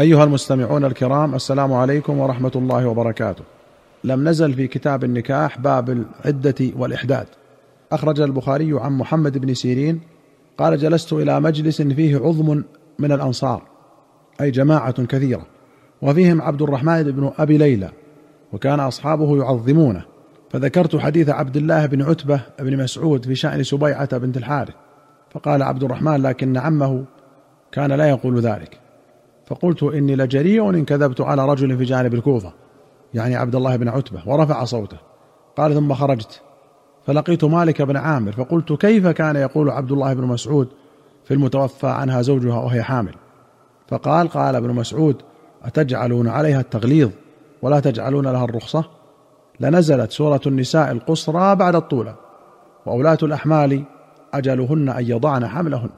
أيها المستمعون الكرام السلام عليكم ورحمة الله وبركاته. لم نزل في كتاب النكاح باب العدة والإحداد. أخرج البخاري عن محمد بن سيرين قال جلست إلى مجلس فيه عظم من الأنصار أي جماعة كثيرة وفيهم عبد الرحمن بن أبي ليلى وكان أصحابه يعظمونه فذكرت حديث عبد الله بن عتبة بن مسعود في شأن سبيعة بنت الحارث فقال عبد الرحمن لكن عمه كان لا يقول ذلك فقلت إني لجريء إن كذبت على رجل في جانب الكوفة يعني عبد الله بن عتبة ورفع صوته. قال ثم خرجت. فلقيت مالك بن عامر فقلت كيف كان يقول عبد الله بن مسعود في المتوفى عنها زوجها وهي حامل؟ فقال قال ابن مسعود أتجعلون عليها التغليظ ولا تجعلون لها الرخصة؟ لنزلت سورة النساء القصرى بعد الطولى وأولاة الأحمال أجلهن أن يضعن حملهن.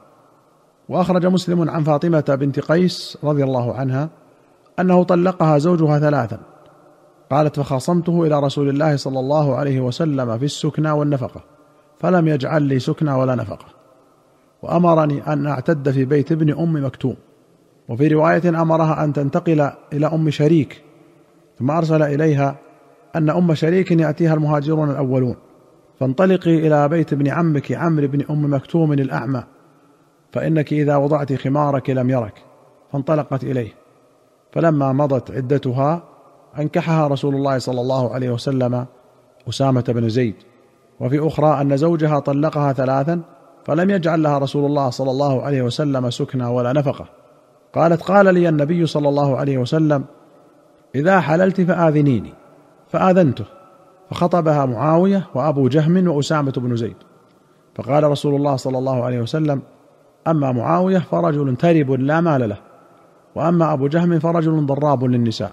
وأخرج مسلم عن فاطمة بنت قيس رضي الله عنها أنه طلقها زوجها ثلاثا. قالت فخاصمته إلى رسول الله صلى الله عليه وسلم في السكنى والنفقة فلم يجعل لي سكنى ولا نفقة. وأمرني أن أعتد في بيت ابن أم مكتوم. وفي رواية أمرها أن تنتقل إلى أم شريك ثم أرسل إليها أن أم شريك يأتيها المهاجرون الأولون. فانطلقي إلى بيت ابن عمك عمرو بن أم مكتوم الأعمى فإنك إذا وضعت خمارك لم يرك فانطلقت إليه. فلما مضت عدتها أنكحها رسول الله صلى الله عليه وسلم أسامة بن زيد. وفي أخرى أن زوجها طلقها ثلاثا فلم يجعل لها رسول الله صلى الله عليه وسلم سكنى ولا نفقة. قالت قال لي النبي صلى الله عليه وسلم إذا حللت فآذنيني. فآذنته. فخطبها معاوية وأبو جهم وأسامة بن زيد. فقال رسول الله صلى الله عليه وسلم أما معاوية فرجل ترب لا مال له وأما أبو جهم فرجل ضراب للنساء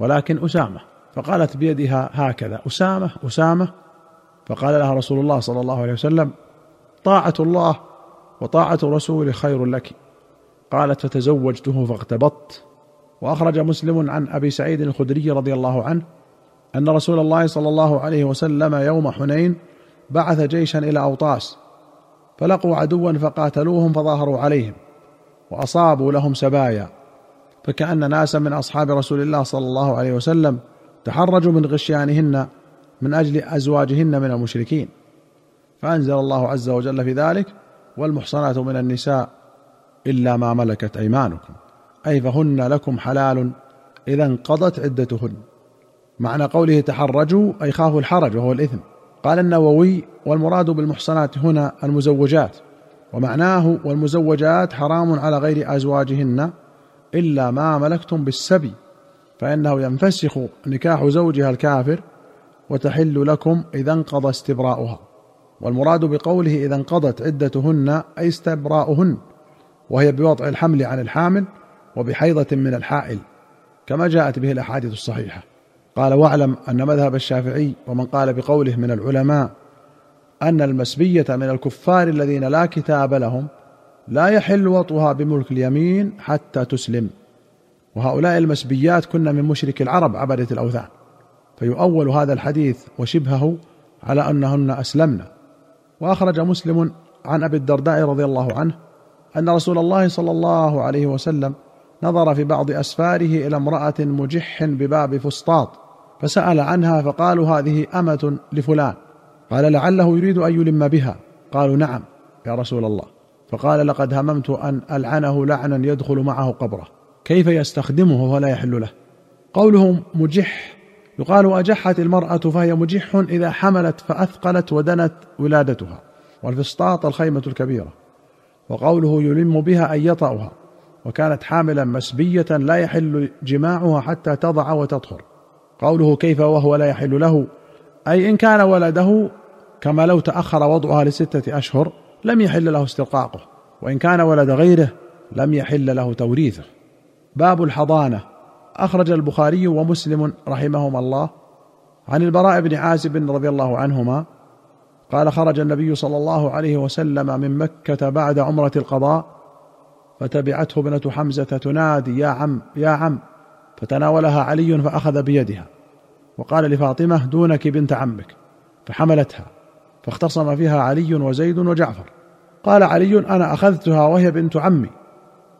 ولكن أسامة. فقالت بيدها هكذا أسامة أسامة. فقال لها رسول الله صلى الله عليه وسلم طاعة الله وطاعة رسوله خير لك. قالت فتزوجته فاغتبطت وأخرج مسلم عن أبي سعيد الخدري رضي الله عنه أن رسول الله صلى الله عليه وسلم يوم حنين بعث جيشا إلى أوطاس فلقوا عدوا فقاتلوهم فظاهروا عليهم وأصابوا لهم سبايا. فكأن ناسا من أصحاب رسول الله صلى الله عليه وسلم تحرجوا من غشيانهن من أجل أزواجهن من المشركين. فأنزل الله عز وجل في ذلك والمحصنات من النساء إلا ما ملكت أيمانكم. أي فهن لكم حلال إذا انقضت عدتهن. معنى قوله تحرجوا أي خافوا الحرج وهو الإثم. قال النووي والمراد بالمحصنات هنا المزوجات ومعناه والمزوجات حرام على غير أزواجهن إلا ما ملكتم بالسبي فإنه ينفسخ نكاح زوجها الكافر وتحل لكم إذا انقضى استبراؤها. والمراد بقوله إذا انقضت عدتهن أي استبراؤهن وهي بوضع الحمل عن الحامل وبحيضة من الحائل كما جاءت به الأحاديث الصحيحة. قال واعلم أن مذهب الشافعي ومن قال بقوله من العلماء أن المسبية من الكفار الذين لا كتاب لهم لا يحل وطئها بملك اليمين حتى تسلم. وهؤلاء المسبيات كن من مشرك العرب عبدة الأوثان. فيؤول هذا الحديث وشبهه على أنهن أسلمن. وأخرج مسلم عن أبي الدرداء رضي الله عنه أن رسول الله صلى الله عليه وسلم نظر في بعض أسفاره إلى امرأة مجح بباب فسطاط فسأل عنها فقالوا هذه أمة لفلان. قال لعله يريد أن يلم بها. قالوا نعم يا رسول الله. فقال لقد هممت أن ألعنه لعنا يدخل معه قبره. كيف يستخدمه ولا يحل له؟ قوله مجح. يقال أجحت المرأة فهي مجح إذا حملت فأثقلت ودنت ولادتها. والفسطاط الخيمة الكبيرة. وقوله يلم بها أن يطأها. وكانت حاملا مسبية لا يحل جماعها حتى تضع وتطهر. قوله كيف وهو لا يحل له؟ أي إن كان ولده كما لو تأخر وضعها لستة أشهر لم يحل له استرقاقه. وإن كان ولد غيره لم يحل له توريثه. باب الحضانة. أخرج البخاري ومسلم رحمهما الله. عن البراء بن عازب رضي الله عنهما قال خرج النبي صلى الله عليه وسلم من مكة بعد عمرة القضاء فتبعته ابنة حمزة تنادي يا عم يا عم. فتناولها علي فأخذ بيدها وقال لفاطمة دونك بنت عمك. فحملتها فاختصم فيها علي وزيد وجعفر. قال علي أنا أخذتها وهي بنت عمي.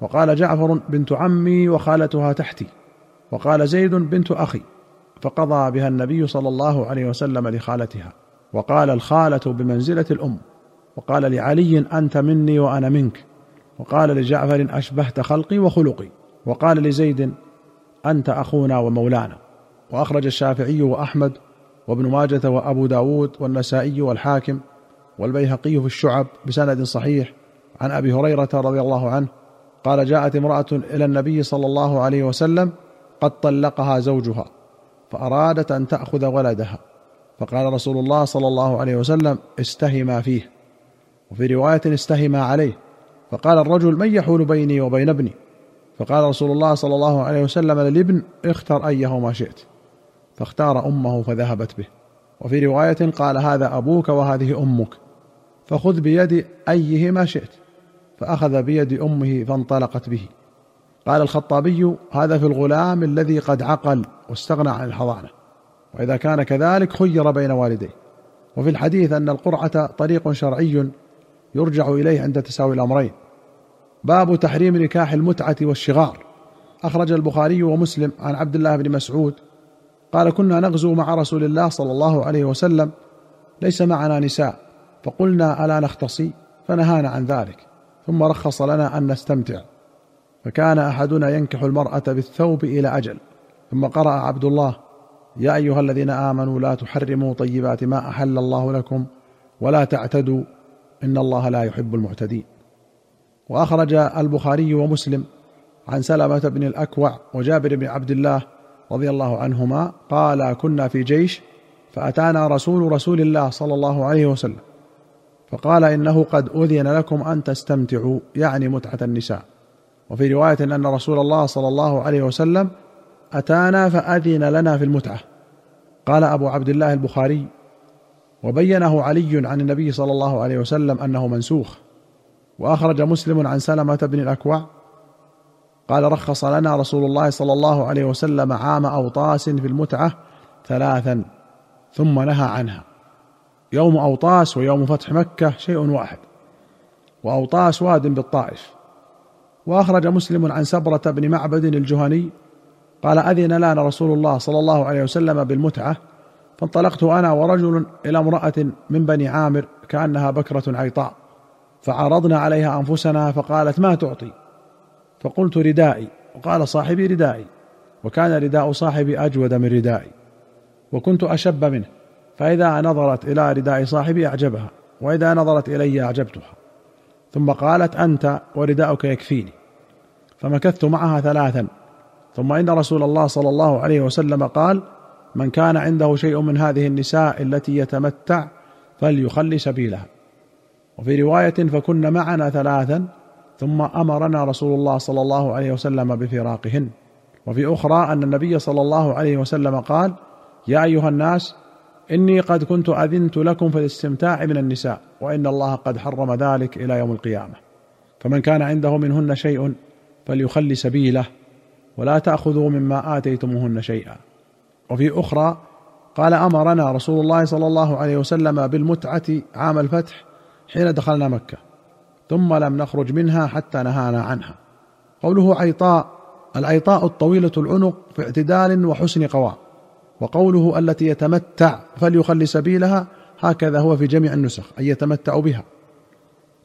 وقال جعفر بنت عمي وخالتها تحتي. وقال زيد بنت أخي. فقضى بها النبي صلى الله عليه وسلم لخالتها. وقال الخالة بمنزلة الأم. وقال لعلي أنت مني وأنا منك. وقال لجعفر أشبهت خلقي وخلقي وقال لزيد أنت أخونا ومولانا. وأخرج الشافعي وأحمد وابن ماجة وأبو داود والنسائي والحاكم والبيهقي في الشعب بسند صحيح عن أبي هريرة رضي الله عنه قال جاءت امرأة إلى النبي صلى الله عليه وسلم قد طلقها زوجها فأرادت أن تأخذ ولدها. فقال رسول الله صلى الله عليه وسلم استهما فيه. وفي رواية استهما عليه فقال الرجل من يحول بيني وبين ابني؟ فقال رسول الله صلى الله عليه وسلم للابن اختر أيهما شئت. فاختار أمه فذهبت به. وفي رواية قال هذا أبوك وهذه أمك. فخذ بيد أيهما شئت. فأخذ بيد أمه فانطلقت به. قال الخطابي هذا في الغلام الذي قد عقل واستغنى عن الحضانة. وإذا كان كذلك خير بين والديه. وفي الحديث أن القرعة طريق شرعي يرجع إليه عند تساوي الأمرين. باب تحريم نكاح المتعة والشغار. أخرج البخاري ومسلم عن عبد الله بن مسعود قال كنا نغزو مع رسول الله صلى الله عليه وسلم ليس معنا نساء فقلنا ألا نختصي؟ فنهانا عن ذلك. ثم رخص لنا أن نستمتع. فكان أحدنا ينكح المرأة بالثوب إلى أجل. ثم قرأ عبد الله يا أيها الذين آمنوا لا تحرموا طيبات ما أحل الله لكم ولا تعتدوا إن الله لا يحب المعتدين. وأخرج البخاري ومسلم عن سلمة بن الأكوع وجابر بن عبد الله رضي الله عنهما قال كنا في جيش فأتانا رسول رسول الله صلى الله عليه وسلم فقال إنه قد أذن لكم أن تستمتعوا يعني متعة النساء. وفي رواية أن رسول الله صلى الله عليه وسلم أتانا فأذن لنا في المتعة. قال أبو عبد الله البخاري وبينه علي عن النبي صلى الله عليه وسلم أنه منسوخ. وأخرج مسلم عن سلمة بن الأكوع. قال رخص لنا رسول الله صلى الله عليه وسلم عام أوطاس في المتعة ثلاثا ثم نهى عنها. يوم أوطاس ويوم فتح مكة شيء واحد. وأوطاس واد بالطائف. وأخرج مسلم عن سبرة بن معبد الجهني. قال أذن لنا رسول الله صلى الله عليه وسلم بالمتعة فانطلقت أنا ورجل إلى امرأة من بني عامر كأنها بكرة عيطاء فعرضنا عليها أنفسنا فقالت ما تعطي؟ فقلت ردائي وقال صاحبي ردائي وكان رداء صاحبي أجود من ردائي وكنت أشب منه فإذا نظرت إلى رداء صاحبي أعجبها وإذا نظرت إلي أعجبتها ثم قالت أنت ورداؤك يكفيني فمكثت معها ثلاثا ثم إن رسول الله صلى الله عليه وسلم قال من كان عنده شيء من هذه النساء التي يتمتع فليخلي سبيلها. وفي رواية فكن معنا ثلاثا ثم أمرنا رسول الله صلى الله عليه وسلم بفراقهن. وفي أخرى أن النبي صلى الله عليه وسلم قال يا أيها الناس إني قد كنت أذنت لكم في الاستمتاع من النساء وإن الله قد حرم ذلك إلى يوم القيامة. فمن كان عنده منهن شيء فليخلي سبيله ولا تأخذوا مما آتيتموهن شيئا. وفي أخرى قال أمرنا رسول الله صلى الله عليه وسلم بالمتعة عام الفتح حين دخلنا مكة ثم لم نخرج منها حتى نهانا عنها. قوله عيطاء العيطاء الطويلة العنق في اعتدال وحسن قوام وقوله التي يتمتع فليخلي سبيلها هكذا هو في جميع النسخ أي يتمتع بها.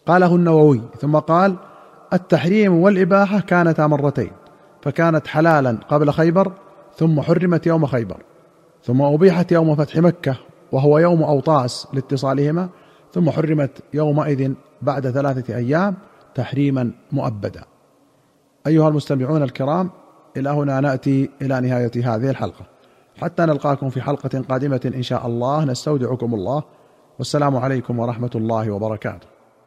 قاله النووي ثم قال التحريم والإباحة كانتا مرتين فكانت حلالا قبل خيبر ثم حرمت يوم خيبر ثم أبيحت يوم فتح مكة وهو يوم أوطاس لاتصالهما ثم حرمت يومئذ بعد ثلاثة أيام تحريما مؤبدا. أيها المستمعون الكرام إلى هنا نأتي إلى نهاية هذه الحلقة. حتى نلقاكم في حلقة قادمة إن شاء الله نستودعكم الله. والسلام عليكم ورحمة الله وبركاته.